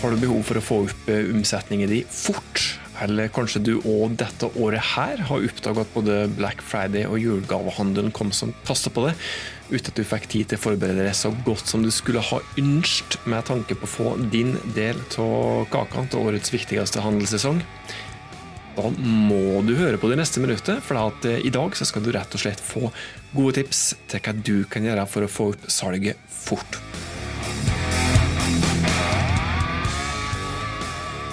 Har du behov for å få opp omsetningen din fort? Eller kanskje du òg dette året her har oppdaga at både Black Friday og julegavehandelen kom som kasta på det, uten at du fikk tid til å forberede deg så godt som du skulle ha ønsket med tanke på å få din del av kaka til årets viktigste handelssesong? Da må du høre på det neste minuttet, for at i dag skal du rett og slett få gode tips til hva du kan gjøre for å få opp salget fort.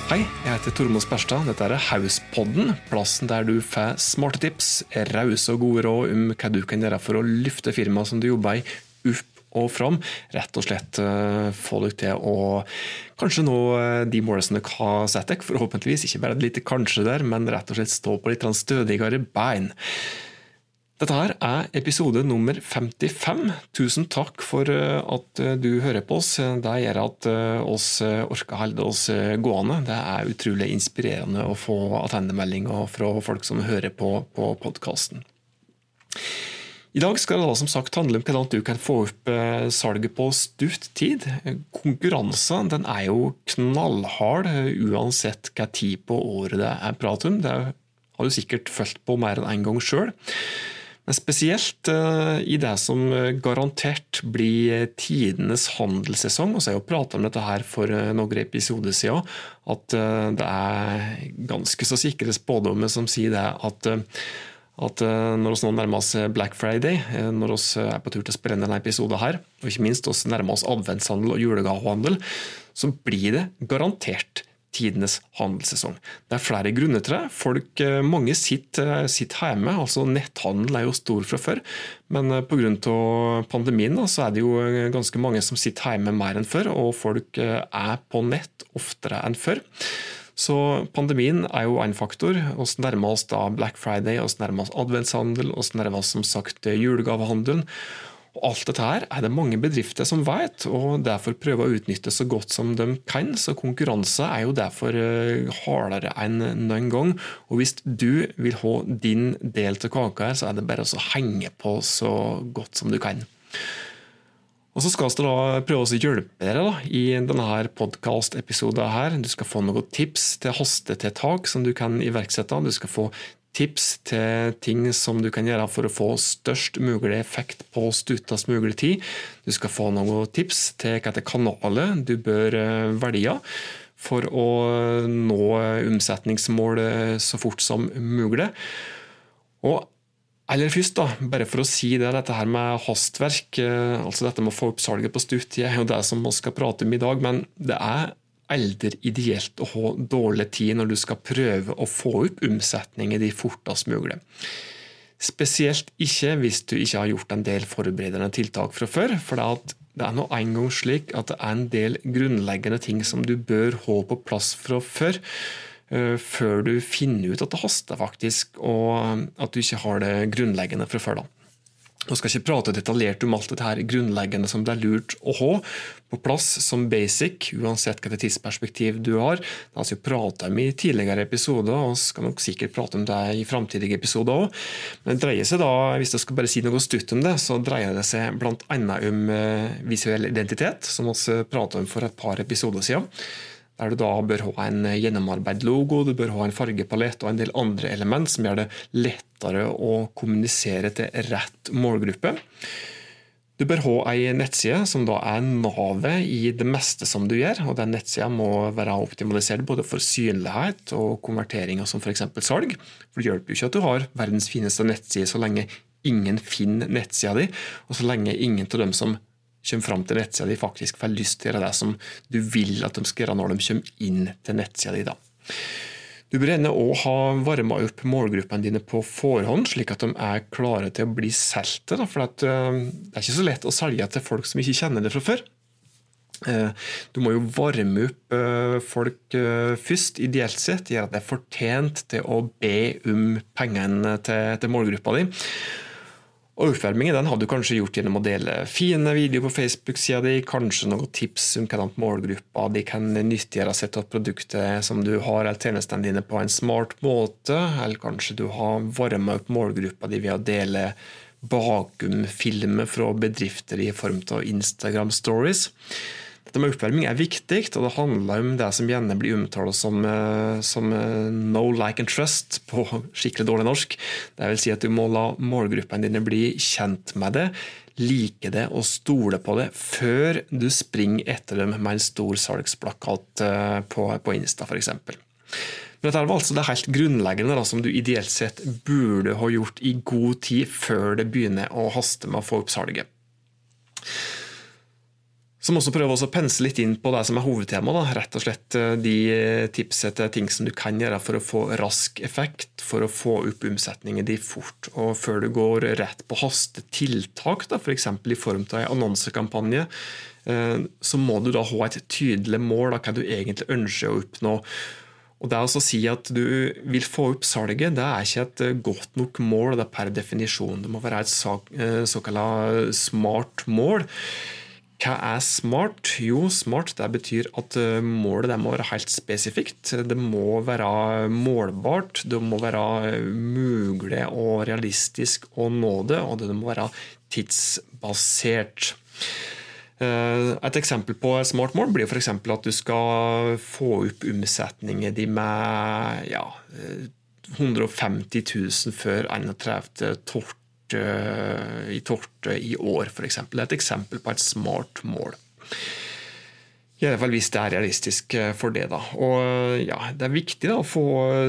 Hei, jeg heter Tormod Sperstad. Dette er Hauspodden, plassen der du får smarte tips, rause og gode råd om hva du kan gjøre for å løfte firmaet som du jobber i, opp og fram. Rett og slett uh, få deg til å kanskje nå uh, de målene som dere har satt dere. Forhåpentligvis ikke bare et lite kanskje der, men rett og slett stå på litt stødigere bein. Dette her er episode nummer 55. Tusen takk for eh, at eh, du hører på oss. Det gjør at eh, oss orker å holde oss gående. Det er utrolig inspirerende å få attendemeldinger fra folk som hører på, på podkasten. I dag skal det da som sagt handle om hvordan du kan få opp salget på stutt tid. Konkurransen den er jo knallhard uansett hva tid på året det er prat om. Det har du sikkert fulgt på mer enn én en gang sjøl. Men spesielt uh, i det som eh, garantert blir tidenes handelssesong. og så har jeg jo prata om dette her for uh, noen episoder siden, at det er ganske så sikre spådommer som sier det at at når vi nå nærmer oss Black Friday, når vi er på tur til å spille denne episoden her, og ikke minst oss nærmer oss adventshandel og julegavehandel, så blir det garantert tidenes handelssesong. Det er flere grunner til det. Folk, eh, mange sitter, eh, sitter hjemme. altså Netthandel er jo stor fra før, men eh, pga. pandemien så er det jo ganske mange som sitter hjemme mer enn før, og folk er på nett oftere enn før. Så pandemien er jo én faktor. Vi nærmer oss da Black Friday, vi nærmer oss adventshandel, vi nærmer oss som sagt julegavehandelen. Og alt dette her er det mange bedrifter som vet, og derfor prøver å utnytte så godt som de kan. Så konkurranse er jo derfor eh, hardere enn noen gang. Og hvis du vil ha din del til kaka her, så er det bare å henge på så godt som du kan. Og så skal vi da prøve å hjelpe dere da, i denne podkast-episoden. Du skal få noen tips til hastetiltak som du kan iverksette. Du skal få tips til ting som du kan gjøre for å få størst mulig effekt på stuttest mulig tid. Du skal få noen tips til hvilke kanaler du bør eh, velge for å nå omsetningsmål så fort som mulig. Og eller først, da, bare for å si det, dette her med hastverk, eh, altså dette med å få opp salget på stutt, det er jo det som vi skal prate om i dag, men det er aldri ideelt å ha dårlig tid når du skal prøve å få opp omsetningen din fortest mulig. Spesielt ikke hvis du ikke har gjort en del forberedende tiltak fra før. for det er nå engang slik at det er en del grunnleggende ting som du bør ha på plass fra før, eh, før du finner ut at det haster faktisk, og at du ikke har det grunnleggende fra før. da. Nå skal ikke prate detaljert om alt dette her grunnleggende som det er lurt å ha på plass som basic, uansett hvilket tidsperspektiv du har. Det har vi pratet om i tidligere episoder, og skal nok sikkert prate om det i framtidige episoder òg. Men det dreier seg da, hvis jeg skal bare si noe stutt om det, så dreier det seg bl.a. om eh, visuell identitet, som vi pratet om for et par episoder siden der du da bør ha en gjennomarbeidet logo, du bør ha en fargepalett og en del andre element som gjør det lettere å kommunisere til rett målgruppe. Du bør ha ei nettside som da er navet i det meste som du gjør. og Den nettsida må være optimalisert både for synlighet og konverteringer som f.eks. salg. For Det hjelper jo ikke at du har verdens fineste nettside så lenge ingen finner nettsida di, og så lenge ingen av dem som kommer fram til nettsida di, faktisk får lyst til å gjøre det som du vil at de skal gjøre når de kommer inn til nettsida di. da. Du bør gjerne òg ha varma opp målgruppene dine på forhånd, slik at de er klare til å bli solgt. For at, uh, det er ikke så lett å selge til folk som ikke kjenner det fra før. Uh, du må jo varme opp uh, folk først, ideelt sett. Gjøre at det er fortjent til å be om pengene til, til målgruppa di. Og Oppvarmingen den hadde du kanskje gjort gjennom å dele fine videoer på Facebook-sida di, kanskje noen tips om hvordan målgruppa de kan nyttiggjøre seg av produktet som du har, eller tjenestene dine på en smart måte, eller kanskje du har varma opp målgruppa di ved å dele bakumfilmer fra bedrifter i form av Instagram stories. Dette med oppvarming er viktig, og det handler om det som gjerne blir omtalt som, eh, som no like and trust på skikkelig dårlig norsk. Det vil si at du må la målgruppene dine bli kjent med det, like det og stole på det før du springer etter dem med en stor salgsplakat på, på Insta f.eks. Men dette var altså det helt grunnleggende da, som du ideelt sett burde ha gjort i god tid før det begynner å haste med å få opp salget. Så må også prøve å pense litt inn på det som er hovedtemaet. Rett og slett eh, de tipset til ting som du kan gjøre for å få rask effekt, for å få opp omsetningen din fort. Og før du går rett på hastetiltak, f.eks. For i form av en annonsekampanje, eh, så må du da ha et tydelig mål av hva du egentlig ønsker å oppnå. Og det å si at du vil få opp salget, det er ikke et eh, godt nok mål det er per definisjon. Det må være et eh, såkalt smart mål. Hva er smart? Jo, smart det betyr at eh, målet det må være helt spesifikt. Det må være målbart, det må være mulig og realistisk å nå det, og det må være tidsbasert. Eh, et eksempel på et smart mål blir f.eks. at du skal få opp omsetningen din med ja, 150 000 før 31. Torte, i torte i år, f.eks. Det er et eksempel på et smart mål. I alle fall hvis det er realistisk eh, for det. da. Og ja, Det er viktig da, å få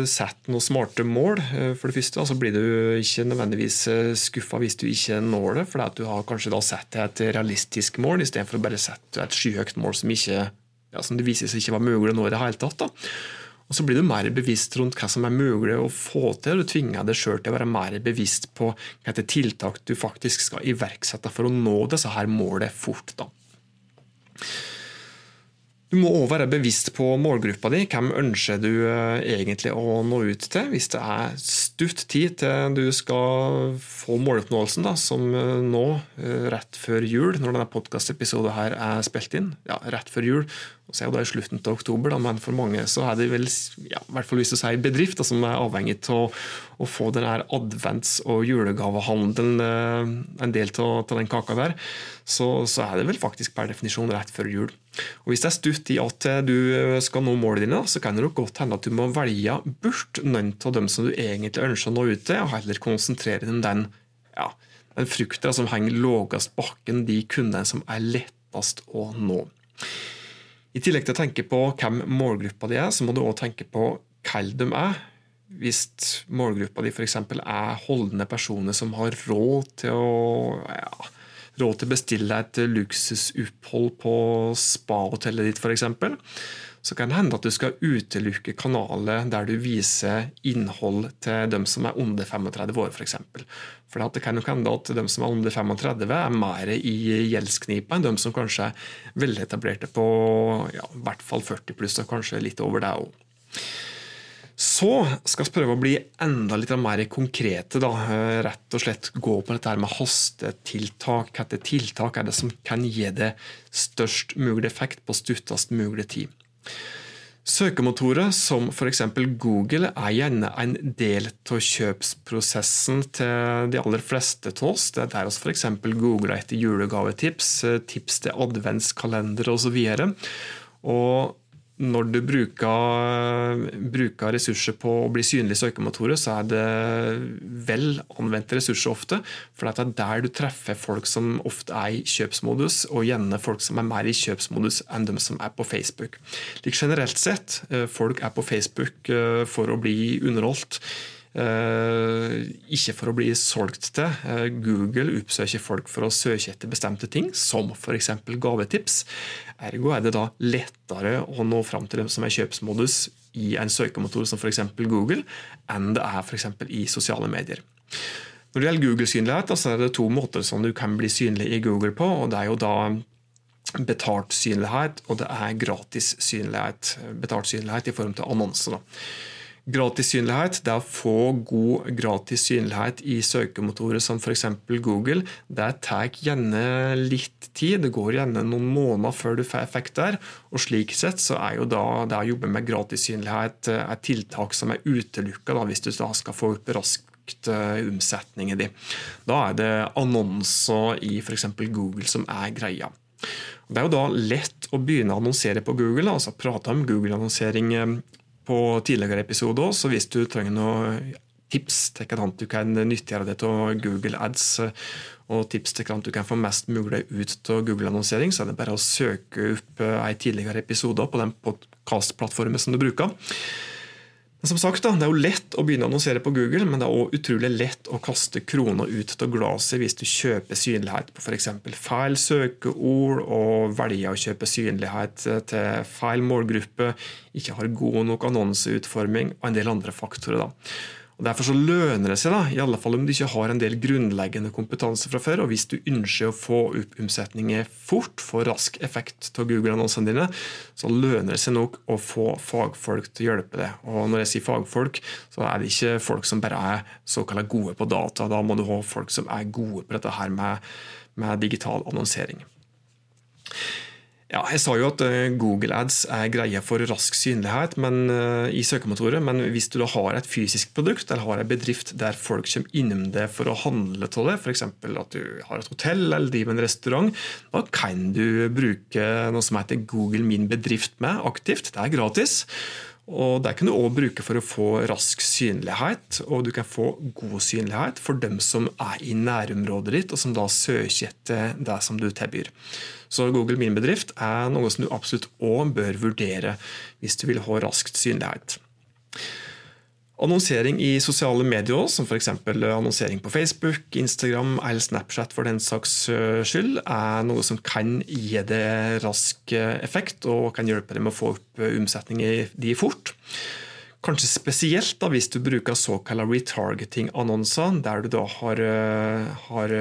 sett noen smarte mål. Eh, for det første så blir du ikke nødvendigvis eh, skuffa hvis du ikke når det, for du har kanskje da sett et realistisk mål istedenfor å bare sette et skyhøyt mål som, ikke, ja, som det viser seg ikke var mulig å nå i det hele tatt. da. Og Så blir du mer bevisst rundt hva som er mulig å få til. Du tvinger deg sjøl til å være mer bevisst på hva tiltak du faktisk skal iverksette for å nå disse her målet fort. da. Du må òg være bevisst på målgruppa di. Hvem ønsker du eh, egentlig å nå ut til? Hvis det er stutt tid til du skal få måloppnåelsen, da, som eh, nå, eh, rett før jul, når denne podkastepisoden her er spilt inn, ja, rett før jul, og så er det i slutten av oktober, da, men for mange så er det vel, ja, i hvert fall hvis du sier bedrift, da, som er avhengig av å få den advents- og julegavehandelen eh, en del av den kaka der, så, så, er det vel faktisk per definisjon rett før jul. Og Hvis det er stutt i at du skal nå målene dine, så kan det nok godt hende at du må velge bort noen av dem som du egentlig ønsker å nå ut til, og heller konsentrere deg om den, ja, den frukta som henger lavest bakken, de kundene som er lettest å nå. I tillegg til å tenke på hvem målgruppa di er, så må du òg tenke på hva de er. Hvis målgruppa di f.eks. er holdende personer som har råd til å ja, råd til å bestille et luksusopphold på spahotellet ditt f.eks., så kan det hende at du skal utelukke kanaler der du viser innhold til dem som er under 35 år, f.eks. For, for det kan nok hende at de som er under 35, er mer i gjeldsknipa enn de som kanskje er veletablerte på ja, i hvert fall 40 pluss, og kanskje litt over det òg. Så skal vi prøve å bli enda litt mer konkrete. Da. Rett og slett gå på dette med hastetiltak. Hvilke tiltak er det som kan gi det størst mulig effekt på stuttest mulig tid? Søkemotorer som f.eks. Google er gjerne en del av kjøpsprosessen til de aller fleste av oss. Det er der vi f.eks. googler etter julegavetips, tips til adventskalender osv. Og, og når du bruker, bruker, ressurser på å bli synlig i søkemotorer, så er det vel anvendte ressurser ofte. For det er der du treffer folk som ofte er i kjøpsmodus, og gjerne folk som er mer i kjøpsmodus enn de som er på Facebook. Like generelt sett, eh, folk er på Facebook eh, for å bli underholdt. Eh, ikke for å bli solgt til. Eh, Google oppsøker folk for å søke etter bestemte ting, som f.eks. gavetips. Ergo er det da lettere å nå fram til dem som er kjøpsmodus i en søkemotor som f.eks. Google, enn det er f.eks. i sosiale medier. Når det gjelder Google-synlighet, så er det to måter som du kan bli synlig i Google på. og det er jo da betalt synlighet, og det er gratis synlighet. Betalt synlighet i form til annonser. Da. Gratis synlighet, det å få god gratis synlighet i søkemotorer som f.eks. Google, det tar gjerne litt tid. Det går gjerne noen måneder før du får effekt der. Og slik sett så er jo da det å jobbe med gratis synlighet eh, et tiltak som er utelukka hvis du da skal få opp raskt eh, omsetningen din. Da er det annonser i f.eks. Google som er greia. Det er jo da lett å begynne å annonsere på Google. altså Prate om Google-annonsering eh, på tidligere episoder. Så hvis du trenger noen tips til hvordan du kan nyttiggjøre deg av Google Ads, eh, og tips til hvordan du kan få mest mulig ut av Google-annonsering, så er det bare å søke opp ei tidligere episode på den podkastplattformen som du bruker. Men som sagt, da, Det er jo lett å begynne å annonsere på Google, men det er også utrolig lett å kaste kroner ut av glasset hvis du kjøper synlighet på f.eks. feil søkeord og velger å kjøpe synlighet til feil målgruppe, ikke har god nok annonseutforming og en del andre faktorer. da. Og Derfor så lønner det seg, da, i alle fall om du ikke har en del grunnleggende kompetanse fra før. og Hvis du ønsker å få opp omsetninger fort, få rask effekt av Google-annonsene dine, så lønner det seg nok å få fagfolk til å hjelpe deg. Og Når jeg sier fagfolk, så er det ikke folk som bare er såkalt gode på data. Da må du ha folk som er gode på dette her med, med digital annonsering. Ja, jeg sa jo at eh, Google Ads er greie for rask synlighet men, uh, i søkemotorer. Men hvis du da har et fysisk produkt eller har en bedrift der folk kommer innom det for å handle av det, f.eks. at du har et hotell eller driver en restaurant, da kan du bruke noe som heter Google Min bedrift med aktivt. Det er gratis. Og Det kan du òg bruke for å få rask synlighet, og du kan få god synlighet for dem som er i nærområdet ditt, og som da søker etter det som du tilbyr. Så Google Min bedrift er noe som du absolutt òg bør vurdere hvis du vil ha raskt synlighet. Annonsering i sosiale medier, som f.eks. annonsering på Facebook, Instagram eller Snapchat for den saks eh, skyld, er noe som kan gi det rask eh, effekt og kan hjelpe deg med å få opp eh, omsetning i de fort. Kanskje spesielt da hvis du bruker såkalla retargeting-annonser, der du da har, har,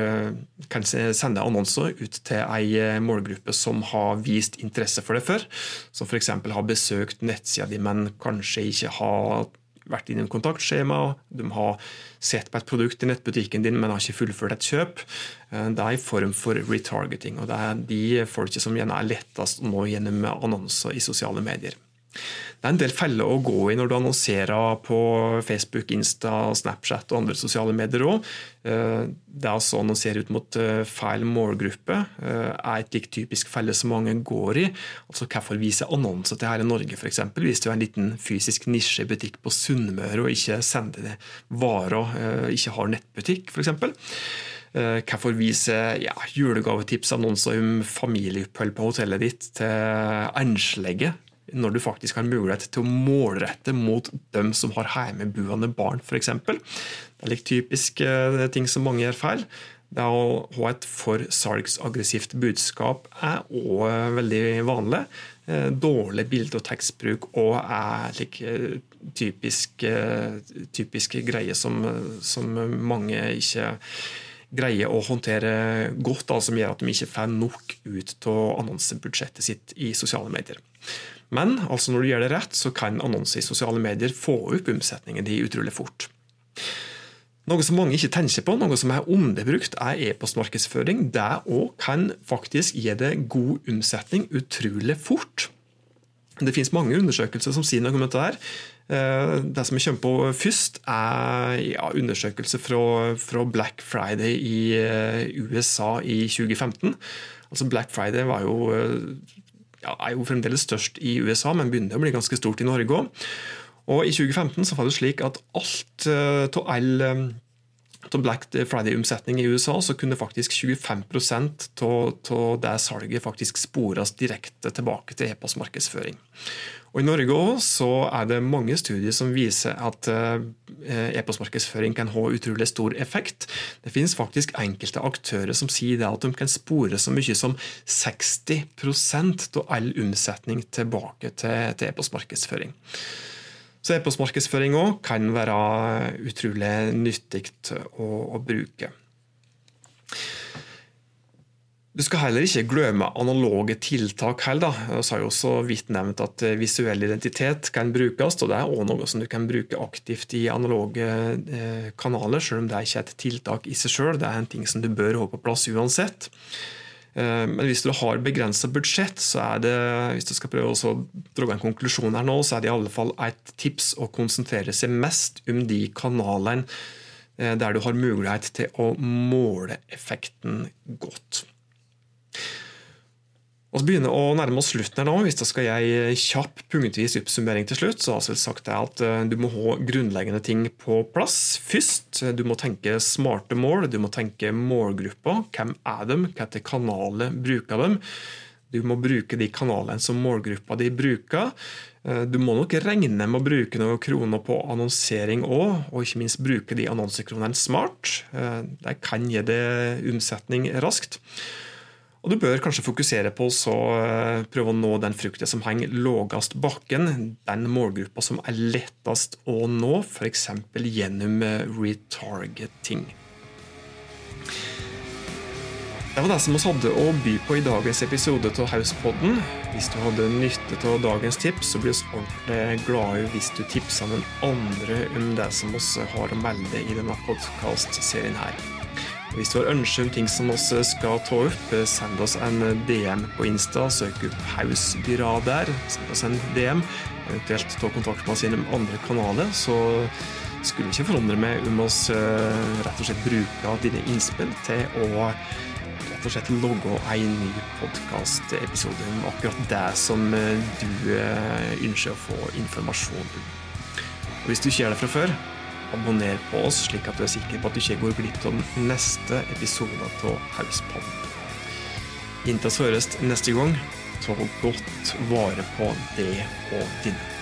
kan sende annonser ut til ei målgruppe som har vist interesse for det før. Som f.eks. har besøkt nettsida di, men kanskje ikke har vært innom kontaktskjema, de har sett på et produkt i nettbutikken din, men har ikke fullført et kjøp. Eh, det er en form for retargeting. og Det er de folka som gjerne er lettest å nå gjennom annonser i sosiale medier. Det er en del feller å gå i når du annonserer på Facebook, Insta, Snapchat og andre sosiale medier òg. Eh, det altså å annonsere ut mot eh, feil målgruppe eh, er et like typisk felle som mange går i. Altså Hvorfor viser annonser til her i Norge, f.eks. Hvis du er en liten fysisk nisjebutikk på Sunnmøre og ikke sender varer, ikke har nettbutikk, f.eks. Hvorfor vise ja, julegavetipsannonser om familieopphold på hotellet ditt til enslige når du faktisk har mulighet til å målrette mot dem som har hjemmeboende barn, f.eks. Det er litt typisk eh, ting som mange gjør feil. Det å ha et for salgsaggressivt budskap er òg eh, veldig vanlig. Eh, dårlig bilde- og tekstbruk og er like typisk, typiske greier som, som, mange ikke greier å håndtere godt, da, som gjør at de ikke får nok ut av annonsebudsjettet sitt i sosiale medier. Men altså når du gjør det rett, så kan annonser i sosiale medier få opp omsetningen din utrolig fort. Noe som mange ikke tenker på, noe som er underbrukt, er e-postmarkedsføring. Det òg kan faktisk gi deg god omsetning utrolig fort. Det finnes mange undersøkelser som sier noe om dette. her. Eh, det som jeg kommer på først, er ja, undersøkelse fra, fra, Black Friday i eh, USA i 2015. Altså Black Friday var jo eh, ja, er jo fremdeles størst i USA, men begynner å bli ganske stort i Norge òg. Og I 2015 så var det slik at alt av uh, all um, Black Friday-omsetning i USA, så kunne faktisk 25 av det salget faktisk spores direkte tilbake til e-postmarkedsføring. Og I Norge også er det mange studier som viser at eh, e-postmarkedsføring kan ha utrolig stor effekt. Det finnes faktisk enkelte aktører som sier at de kan spore så mye som 60% av all omsetning tilbake til e-postmarkedsføring. Så e-postmarkedsføring òg kan være utrolig nyttig å, å bruke. Du skal heller ikke glemme analoge tiltak. heller. Vi har jo også vidt nevnt at eh, visuell identitet kan brukes, og det er også noe som du kan bruke aktivt i analoge eh, kanaler, selv om det ikke er et tiltak i seg selv. Det er en ting som du bør ha på plass uansett. Eh, men hvis du har begrensa budsjett, så er det hvis du skal prøve å dra en konklusjon her nå, så er det i alle fall et tips å konsentrere seg mest om de kanalene der du har mulighet til å måle effekten godt. Vi begynner å nærme oss slutten her nå. Hvis da skal jeg kjapp punktvis oppsummering til slutt, så har jeg sagt at eh, du må ha grunnleggende ting på plass først. Du må tenke smarte mål, du må tenke målgrupper. Hvem er de? Hvilke kanaler bruker de? Du må bruke de kanalene som målgruppa di bruker. Eh, du må nok regne med å bruke noen kroner på annonsering òg, og ikke minst bruke de annonsekronene smart. Det kan gi deg omsetning raskt. Og du bør kanskje fokusere på å eh, prøve å nå den frukta som henger lavest bakken, den målgruppa som er lettest å nå, f.eks. gjennom eh, retargeting. Det var det som vi hadde å by på i dagens episode av Hauspodden. Hvis du hadde nytte av dagens tips, så blir vi ordentlig glade hvis du tipser den andre om det som vi har å melde i denne podkastserien her. Hvis du har ønsker om ting som vi skal ta opp, send oss en DM på Insta. Søk opp Hausbyra der. Send oss en DM. Eventuelt ta kontakt med oss gjennom andre kanaler. Så skulle ikke forandre meg om oss eh, rett og slett bruker dine innspill til å rett og slett logge en ny podkastepisode om akkurat det som eh, du eh, ønsker å få informasjon om. Og hvis du ikke gjør det fra før, abonner på oss, slik at du er sikker på at du ikke går glipp av den neste episoden av Hauspodden. Inntil vi høres neste gang, ta godt vare på det og dine.